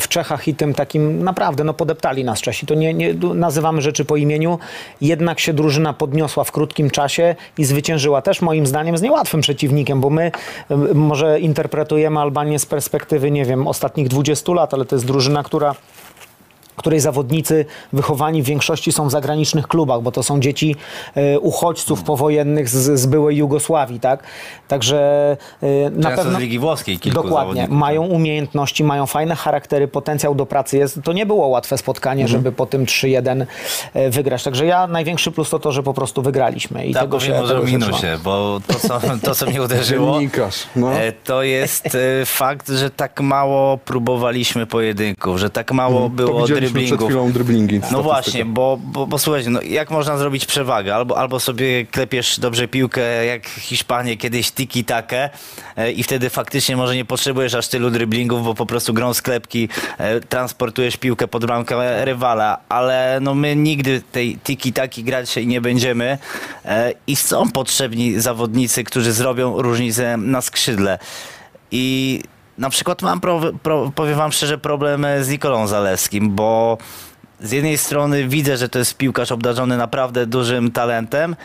w Czechach i tym takim naprawdę no, podeptali nas Czesi. To nie, nie nazywamy rzeczy po imieniu. Jednak się drużyna podniosła w krótkim czasie i zwyciężyła też moim zdaniem z niełatwym przeciwnikiem, bo my y, może interpretujemy Albanię z perspektywy, nie wiem, ostatnich 20 lat, ale to jest drużyna, która której zawodnicy wychowani w większości są w zagranicznych klubach, bo to są dzieci e, uchodźców powojennych z, z byłej Jugosławii, tak? Także e, na Często pewno z Ligi Włoskiej kilku dokładnie zawodników. mają umiejętności, mają fajne charaktery, potencjał do pracy jest. To nie było łatwe spotkanie, Mhm. żeby po tym 3-1 e, wygrać. Także ja największy plus to to, że po prostu wygraliśmy i Tak, tego się powiem może o tego minusie, bo to co, to, co mnie uderzyło, no. to jest fakt, że tak mało próbowaliśmy pojedynków, że tak mało to było widzieliśmy przed chwilą driblingi. No właśnie, bo, bo, bo słuchajcie, no jak można zrobić przewagę? Albo, albo sobie klepiesz dobrze piłkę, jak Hiszpanie kiedyś tiki-takę e, i wtedy faktycznie może nie potrzebujesz aż tylu driblingów, bo po prostu grą sklepki e, transportujesz piłkę pod bramkę rywala, ale no my nigdy tej tiki-taki grać się nie będziemy e, i są potrzebni zawodnicy, którzy zrobią różnicę na skrzydle. I na przykład mam, pro, pro, powiem wam szczerze, problem z Nikolą Zalewskim, bo z jednej strony widzę, że to jest piłkarz obdarzony naprawdę dużym talentem,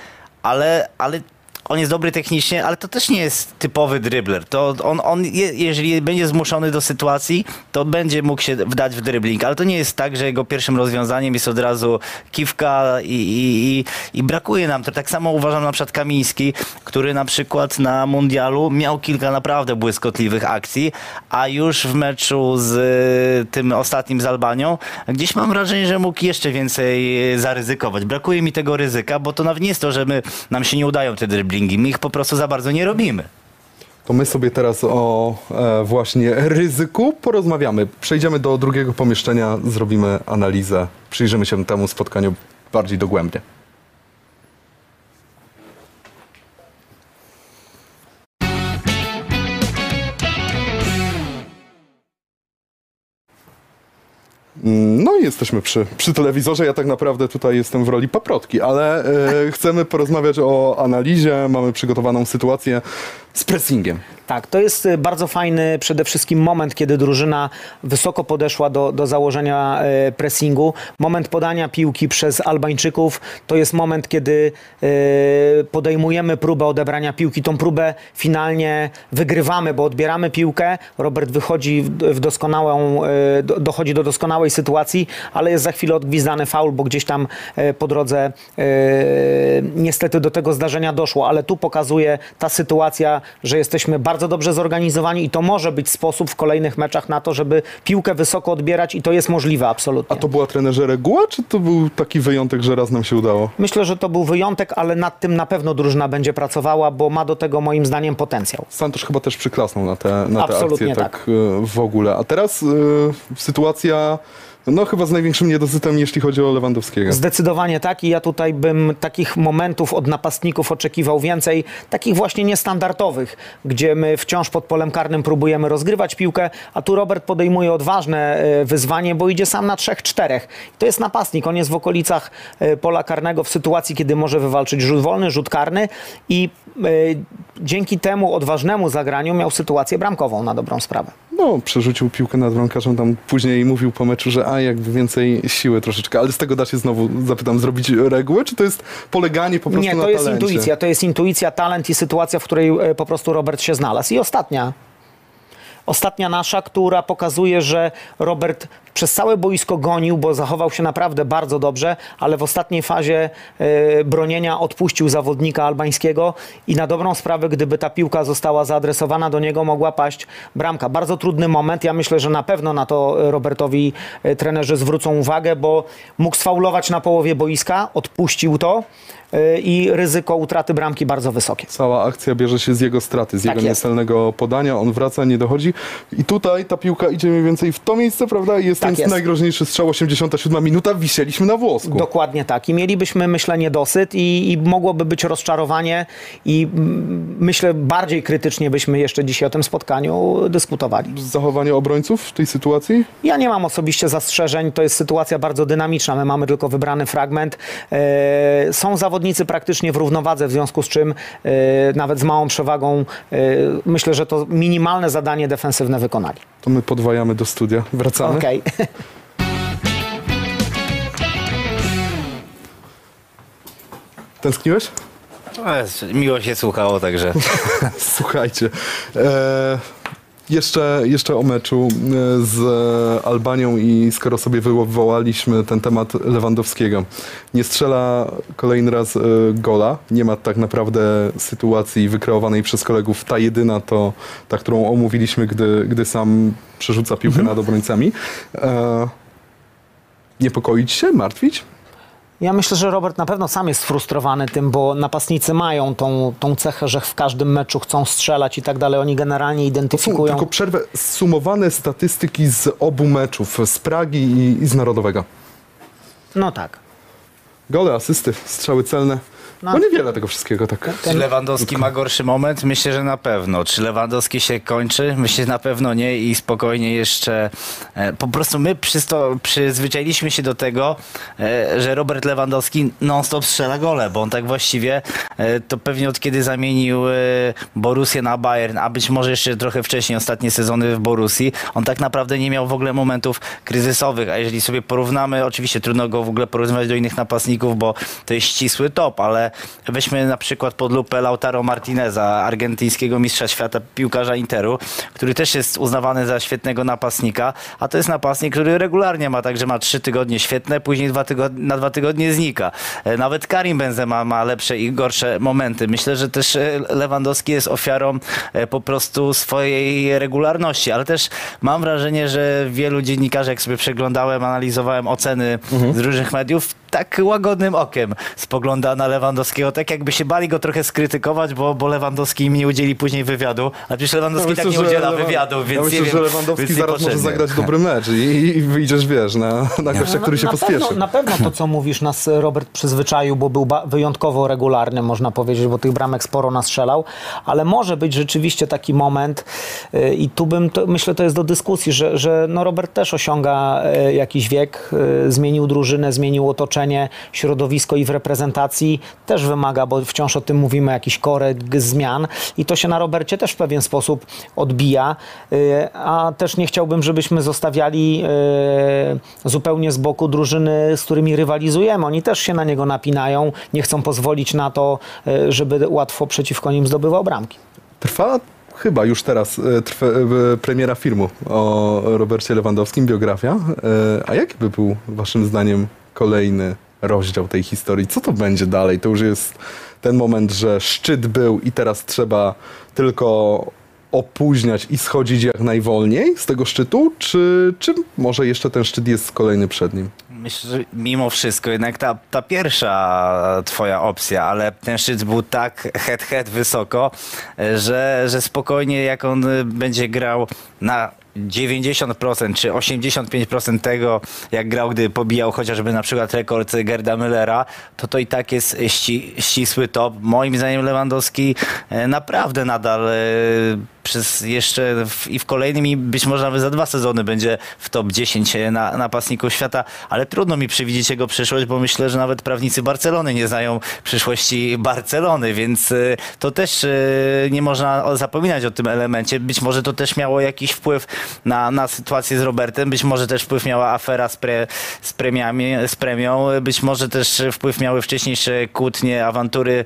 ale, ale on jest dobry technicznie, ale to też nie jest typowy dribbler. To on, on je, jeżeli będzie zmuszony do sytuacji, to będzie mógł się wdać w dribbling, ale to nie jest tak, że jego pierwszym rozwiązaniem jest od razu kiwka i, i, i, i brakuje nam to. Tak samo uważam na przykład Kamiński, który na przykład na mundialu miał kilka naprawdę błyskotliwych akcji, a już w meczu z y, tym ostatnim z Albanią, gdzieś mam wrażenie, że mógł jeszcze więcej zaryzykować. Brakuje mi tego ryzyka, bo to nawet nie jest to, że my, nam się nie udają te dribblingi, my ich po prostu za bardzo nie robimy. To my sobie teraz o e, właśnie ryzyku porozmawiamy. Przejdziemy do drugiego pomieszczenia, zrobimy analizę, przyjrzymy się temu spotkaniu bardziej dogłębnie. No i jesteśmy przy, przy telewizorze. Ja tak naprawdę tutaj jestem w roli paprotki, ale e, chcemy porozmawiać o analizie. Mamy przygotowaną sytuację z pressingiem. Tak, to jest y, bardzo fajny przede wszystkim moment, kiedy drużyna wysoko podeszła do, do założenia e, pressingu. Moment podania piłki przez Albańczyków to jest moment, kiedy e, podejmujemy próbę odebrania piłki. Tą próbę finalnie wygrywamy, bo odbieramy piłkę. Robert wychodzi w, doskonałą, do, dochodzi do doskonałej sytuacji, ale jest za chwilę odgwizdany faul, bo gdzieś tam po drodze niestety do tego zdarzenia doszło. Ale tu pokazuje ta sytuacja, że jesteśmy bardzo dobrze zorganizowani i to może być sposób w kolejnych meczach na to, żeby piłkę wysoko odbierać i to jest możliwe absolutnie. A to była trenerze reguła, czy to był taki wyjątek, że raz nam się udało? Myślę, że to był wyjątek, ale nad tym na pewno drużyna będzie pracowała, bo ma do tego moim zdaniem potencjał. Santosz chyba też przyklasnął na te, na te Absolutnie akcje tak, tak. e, w ogóle. A teraz e, sytuacja, no chyba z największym niedosytem, jeśli chodzi o Lewandowskiego. Zdecydowanie tak i ja tutaj bym takich momentów od napastników oczekiwał więcej, takich właśnie niestandardowych, gdzie my wciąż pod polem karnym próbujemy rozgrywać piłkę, a tu Robert podejmuje odważne e, wyzwanie, bo idzie sam na trzech, czterech. To jest napastnik, on jest w okolicach e, pola karnego w sytuacji, kiedy może wywalczyć rzut wolny, rzut karny i e, dzięki temu odważnemu zagraniu miał sytuację bramkową na dobrą sprawę. No, przerzucił piłkę nad bramkarzem, tam później mówił po meczu, że a jakby więcej siły troszeczkę, ale z tego da się znowu, zapytam, zrobić regułę, czy to jest poleganie po prostu Nie, na to jest talencie? intuicja. To jest intuicja, talent i sytuacja, w której e, po prostu Robert się znalazł. I ostatnia. Ostatnia nasza, która pokazuje, że Robert przez całe boisko gonił, bo zachował się naprawdę bardzo dobrze, ale w ostatniej fazie e, bronienia odpuścił zawodnika albańskiego i na dobrą sprawę, gdyby ta piłka została zaadresowana do niego, mogła paść bramka. Bardzo trudny moment. Ja myślę, że na pewno na to e, Robertowi e, trenerzy zwrócą uwagę, bo mógł sfaulować na połowie boiska, odpuścił to i ryzyko utraty bramki bardzo wysokie. Cała akcja bierze się z jego straty, z Tak jego jest. niecelnego podania, on wraca, nie dochodzi i tutaj ta piłka idzie mniej więcej w to miejsce, prawda? I jest Tak ten jest. najgroźniejszy strzał, 87 minuta, wisieliśmy na włosku. Dokładnie tak. I mielibyśmy, myślę, niedosyt i, i mogłoby być rozczarowanie i myślę, bardziej krytycznie byśmy jeszcze dzisiaj o tym spotkaniu dyskutowali. Zachowanie obrońców w tej sytuacji? Ja nie mam osobiście zastrzeżeń, to jest sytuacja bardzo dynamiczna, my mamy tylko wybrany fragment. E, są zawodnicy praktycznie w równowadze, w związku z czym e, nawet z małą przewagą e, myślę, że to minimalne zadanie defensywne wykonali. To my podwajamy do studia. Wracamy. Okej. Tęskniłeś? E, Miło się słuchało, także Słuchajcie. E, jeszcze, jeszcze o meczu e, z Albanią i skoro sobie wywołaliśmy ten temat Lewandowskiego. Nie strzela kolejny raz e, gola. Nie ma tak naprawdę sytuacji wykreowanej przez kolegów. Ta jedyna to ta, którą omówiliśmy, gdy, gdy sam przerzuca piłkę nad obrońcami. E, niepokoić się? Martwić? Ja myślę, że Robert na pewno sam jest sfrustrowany tym, bo napastnicy mają tą, tą cechę, że w każdym meczu chcą strzelać i tak dalej. Oni generalnie identyfikują. tylko przerwę. Sumowane statystyki z obu meczów, z Pragi i, i z Narodowego. No tak. Gole, asysty, strzały celne. No. No niewiele tego wszystkiego tak. Czy Lewandowski ma gorszy moment? Myślę, że na pewno. Czy Lewandowski się kończy? Myślę, że na pewno nie i spokojnie jeszcze. E, po prostu my przysto- przyzwyczailiśmy się do tego, e, że Robert Lewandowski non-stop strzela gole, bo on tak właściwie e, to pewnie od kiedy zamienił Borussię na Bayern, a być może jeszcze trochę wcześniej, ostatnie sezony w Borussii, on tak naprawdę nie miał w ogóle momentów kryzysowych, a jeżeli sobie porównamy, oczywiście trudno go w ogóle porównywać do innych napastników, bo to jest ścisły top, ale weźmy na przykład pod lupę Lautaro Martineza, argentyńskiego mistrza świata, piłkarza Interu, który też jest uznawany za świetnego napastnika, a to jest napastnik, który regularnie ma tak, że ma trzy tygodnie świetne, później dwa tygod- na dwa tygodnie znika. E, Nawet Karim Benzema ma lepsze i gorsze momenty. Myślę, że też e, Lewandowski jest ofiarą e, po prostu swojej regularności, ale też mam wrażenie, że wielu dziennikarzy, jak sobie przeglądałem, analizowałem oceny z różnych mediów, tak łagodnym okiem spogląda na Lewandowskiego, tak jakby się bali go trochę skrytykować, bo, bo Lewandowski im nie udzieli później wywiadu, a przecież Lewandowski tak nie udziela Lewa- wywiadu, więc ja myślę, nie wiem, że Lewandowski więc zaraz może zagrać dobry mecz i, i wyjdziesz, wiesz, na, na gościa, który się na pospieszy. Pewno, na pewno to, co mówisz, nas Robert przyzwyczaił, bo był wyjątkowo regularny, można powiedzieć, bo tych bramek sporo nastrzelał, ale może być rzeczywiście taki moment y, i tu bym, to, myślę, to jest do dyskusji, że, że no Robert też osiąga y, jakiś wiek, y, zmienił drużynę, zmienił otoczenie, środowisko i w reprezentacji też wymaga, bo wciąż o tym mówimy, jakiś korek zmian i to się na Robercie też w pewien sposób odbija, y, a też nie chciałbym, żebyśmy zostawiali y, zupełnie z boku drużyny, z którymi rywalizujemy. Oni też się na niego napinają, nie chcą pozwolić na to, y, żeby łatwo przeciwko nim zdobywał bramki. Trwa chyba już teraz trwa, premiera filmu o Robercie Lewandowskim, biografia. A jaki by był waszym zdaniem kolejny rozdział tej historii? Co to będzie dalej? To już jest ten moment, że szczyt był i teraz trzeba tylko opóźniać i schodzić jak najwolniej z tego szczytu, czy, czy może jeszcze ten szczyt jest kolejny przed nim? Myślę, że mimo wszystko jednak ta, ta pierwsza twoja opcja, ale ten szczyt był tak head-head wysoko, że, że spokojnie jak on będzie grał na 90% czy 85% tego, jak grał, gdy pobijał chociażby na przykład rekord Gerda Müllera, to to i tak jest ści, ścisły top. Moim zdaniem Lewandowski e, naprawdę nadal e, przez jeszcze w, i w kolejnym i być może nawet za dwa sezony będzie w top 10 na, napastników świata, ale trudno mi przewidzieć jego przyszłość, bo myślę, że nawet prawnicy Barcelony nie znają przyszłości Barcelony, więc y, to też y, nie można zapominać o tym elemencie. Być może to też miało jakiś wpływ na, na sytuację z Robertem, być może też wpływ miała afera z, pre, z, premiami, z premią, być może też wpływ miały wcześniejsze kłótnie, awantury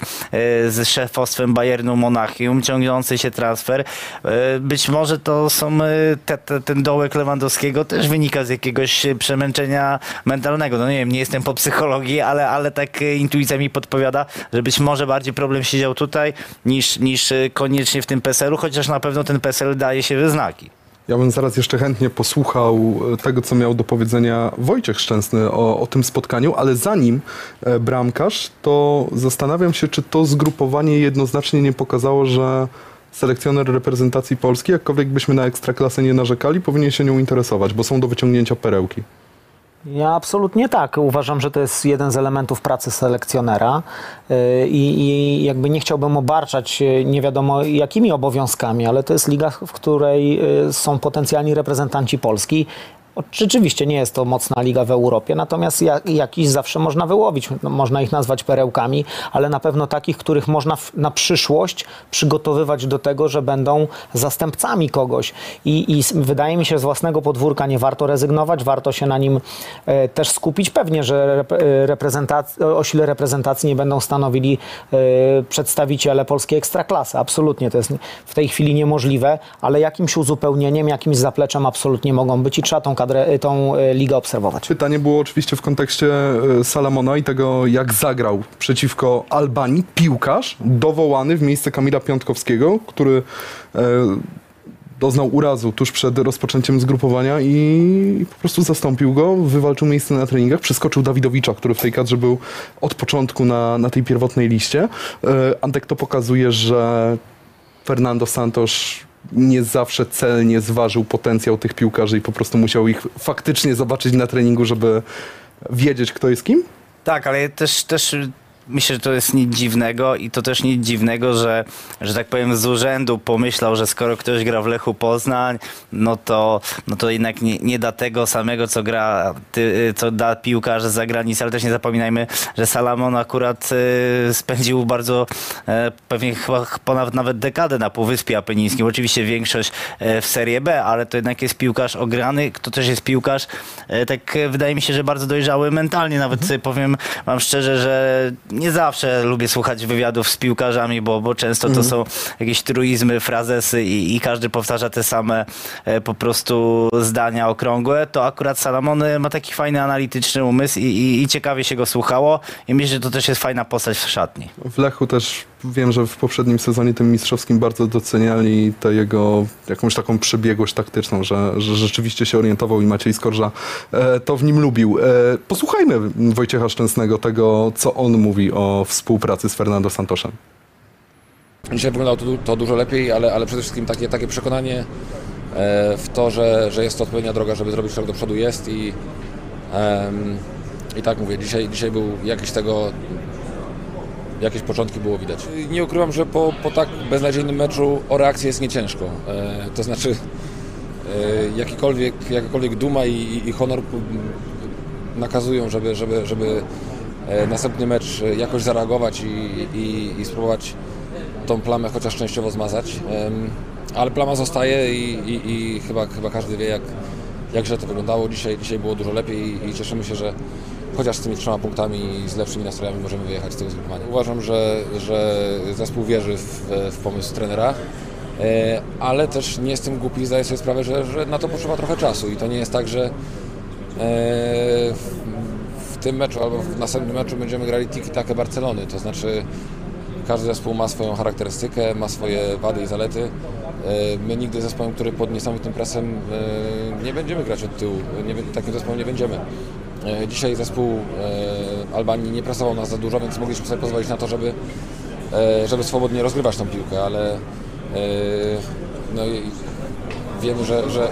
z szefostwem Bayernu Monachium, ciągnący się transfer. E, być może to są e, te, te, ten dołek Lewandowskiego też wynika z jakiegoś przemęczenia mentalnego. No nie wiem, nie jestem po psychologii, ale, ale tak e, intuicja mi podpowiada, że być może bardziej problem siedział tutaj niż, niż koniecznie w tym PESEL-u, chociaż na pewno ten PESEL daje się we znaki. Ja bym zaraz jeszcze chętnie posłuchał tego, co miał do powiedzenia Wojciech Szczęsny o, o tym spotkaniu, ale zanim bramkarz, to zastanawiam się, czy to zgrupowanie jednoznacznie nie pokazało, że selekcjoner reprezentacji Polski, jakkolwiek byśmy na ekstraklasę nie narzekali, powinien się nią interesować, bo są do wyciągnięcia perełki. Ja absolutnie tak. Uważam, że to jest jeden z elementów pracy selekcjonera y, i, i jakby nie chciałbym obarczać y, nie wiadomo jakimi obowiązkami, ale to jest liga, w której y, są potencjalni reprezentanci Polski Rzeczywiście nie jest to mocna liga w Europie, natomiast jak, jakiś zawsze można wyłowić. No, można ich nazwać perełkami, ale na pewno takich, których można na przyszłość przygotowywać do tego, że będą zastępcami kogoś. I, I, wydaje mi się, z własnego podwórka nie warto rezygnować, warto się na nim e, też skupić. Pewnie, że reprezentac- o sile reprezentacji nie będą stanowili e, przedstawiciele polskiej ekstraklasy. Absolutnie to jest w tej chwili niemożliwe, ale jakimś uzupełnieniem, jakimś zapleczem absolutnie mogą być i trzeba tą y, tą y, ligę obserwować. Pytanie było oczywiście w kontekście y, Salamona i tego, jak zagrał przeciwko Albanii piłkarz dowołany w miejsce Kamila Piątkowskiego, który e, doznał urazu tuż przed rozpoczęciem zgrupowania i po prostu zastąpił go, wywalczył miejsce na treningach, przeskoczył Dawidowicza, który w tej kadrze był od początku na, na tej pierwotnej liście. E, Antek to pokazuje, że Fernando Santos nie zawsze celnie zważył potencjał tych piłkarzy i po prostu musiał ich faktycznie zobaczyć na treningu, żeby wiedzieć, kto jest kim? Tak, ale też, też myślę, że to jest nic dziwnego i to też nic dziwnego, że, że tak powiem z urzędu pomyślał, że skoro ktoś gra w Lechu Poznań, no to, no to jednak nie, nie da tego samego, co gra, ty, co da piłkarz z zagranicy, ale też nie zapominajmy, że Salamon akurat y, spędził bardzo e, pewnie chyba ponad nawet dekadę na Półwyspie Apenińskim. Oczywiście większość e, w Serie B, ale to jednak jest piłkarz ograny, to też jest piłkarz, e, tak wydaje mi się, że bardzo dojrzały mentalnie. Nawet mhm. powiem wam szczerze, że nie zawsze lubię słuchać wywiadów z piłkarzami, bo, bo często to mhm. są jakieś truizmy, frazesy i, i, każdy powtarza te same e, po prostu zdania okrągłe. To akurat Salamon ma taki fajny analityczny umysł i, i, i ciekawie się go słuchało i myślę, że to też jest fajna postać w szatni. W Lechu też wiem, że w poprzednim sezonie tym mistrzowskim bardzo doceniali tę jego jakąś taką przebiegłość taktyczną, że, że rzeczywiście się orientował i Maciej Skorża e, to w nim lubił. E, posłuchajmy Wojciecha Szczęsnego tego, co on mówi o współpracy z Fernando Santosem. Dzisiaj wyglądało to, to dużo lepiej, ale, ale przede wszystkim takie, takie przekonanie e, w to, że, że jest to odpowiednia droga, żeby zrobić krok do przodu jest i, i tak mówię, dzisiaj, dzisiaj był jakiś tego jakieś początki było widać. Nie ukrywam, że po, po tak beznadziejnym meczu o reakcję jest nieciężko. E, to znaczy e, jakikolwiek, jakakolwiek duma i, i, honor nakazują, żeby, żeby, żeby następny mecz jakoś zareagować i, i, i spróbować tą plamę chociaż częściowo zmazać. Ale plama zostaje i, i, i, chyba, chyba każdy wie, jak, jak źle to wyglądało. Dzisiaj, dzisiaj było dużo lepiej i cieszymy się, że chociaż z tymi trzema punktami i z lepszymi nastrojami możemy wyjechać z tego zgrupowania. Uważam, że, że zespół wierzy w, w pomysł trenera, e, ale też nie jestem głupi i zdaję sobie sprawę, że, że na to potrzeba trochę czasu i to nie jest tak, że e, tym meczu albo w następnym meczu będziemy grali tiki-takę Barcelony, to znaczy każdy zespół ma swoją charakterystykę, ma swoje wady i zalety. E, My nigdy zespołem, który pod niesamowitym presem e, nie będziemy grać od tyłu. Nie, takim zespołem nie będziemy. E, Dzisiaj zespół Albanii nie presował nas za dużo, więc mogliśmy sobie pozwolić na to, żeby, żeby swobodnie rozgrywać tą piłkę, ale no wiemy, że, że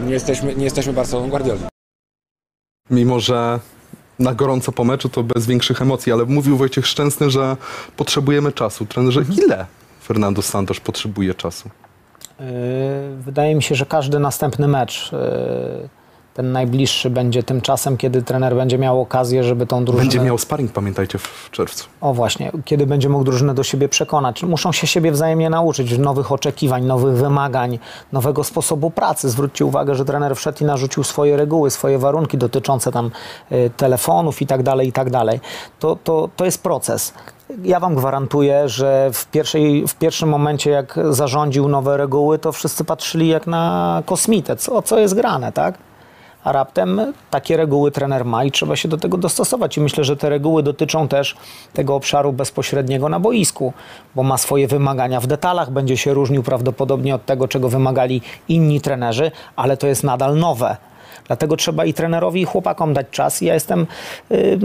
nie, jesteśmy, nie jesteśmy Barceloną Guardioli. Mimo, że na gorąco po meczu to bez większych emocji, ale mówił Wojciech Szczęsny, że potrzebujemy czasu. Trenerze, ile Fernando Santos potrzebuje czasu? Yy, Wydaje mi się, że każdy następny mecz, yy, ten najbliższy, będzie tym czasem, kiedy trener będzie miał okazję, żeby tą drużynę... Będzie miał sparring, pamiętajcie, w czerwcu. O właśnie, kiedy będzie mógł drużynę do siebie przekonać. Muszą się siebie wzajemnie nauczyć nowych oczekiwań, nowych wymagań, nowego sposobu pracy. Zwróćcie uwagę, że trener wszedł i narzucił swoje reguły, swoje warunki dotyczące tam y, telefonów i tak dalej, i tak dalej. To, to, to jest proces. Ja wam gwarantuję, że w, pierwszej, w pierwszym momencie, jak zarządził nowe reguły, to wszyscy patrzyli jak na kosmitę. Co, co jest grane, tak? A raptem takie reguły trener ma i trzeba się do tego dostosować. I myślę, że te reguły dotyczą też tego obszaru bezpośredniego na boisku, bo ma swoje wymagania w detalach, będzie się różnił prawdopodobnie od tego, czego wymagali inni trenerzy, ale to jest nadal nowe. Dlatego trzeba i trenerowi, i chłopakom dać czas. Ja jestem y,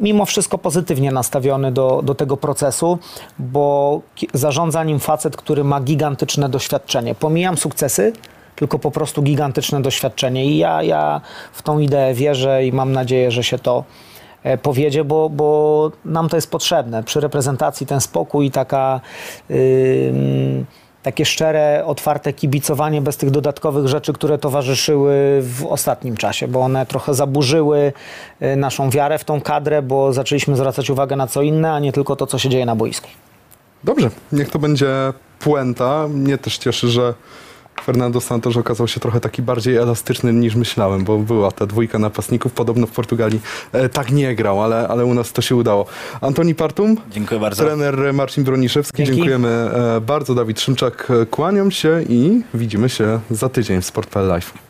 mimo wszystko pozytywnie nastawiony do, do tego procesu, bo zarządza nim facet, który ma gigantyczne doświadczenie. Pomijam sukcesy, tylko po prostu gigantyczne doświadczenie. I ja, ja w tą ideę wierzę i mam nadzieję, że się to e, powiedzie, bo, bo nam to jest potrzebne. Przy reprezentacji ten spokój taka, ym, takie szczere, otwarte kibicowanie bez tych dodatkowych rzeczy, które towarzyszyły w ostatnim czasie, bo one trochę zaburzyły y, naszą wiarę w tą kadrę, bo zaczęliśmy zwracać uwagę na co inne, a nie tylko to, co się dzieje na boisku. Dobrze, niech to będzie puenta. Mnie też cieszy, że Fernando Santos okazał się trochę taki bardziej elastyczny niż myślałem, bo była ta dwójka napastników. Podobno w Portugalii e, tak nie grał, ale, ale u nas to się udało. Antoni Partum, Dziękuję bardzo. trener Marcin Broniszewski. Dzięki. Dziękujemy e, bardzo. Dawid Szymczak, kłaniam się i widzimy się za tydzień w Sport.pl Live.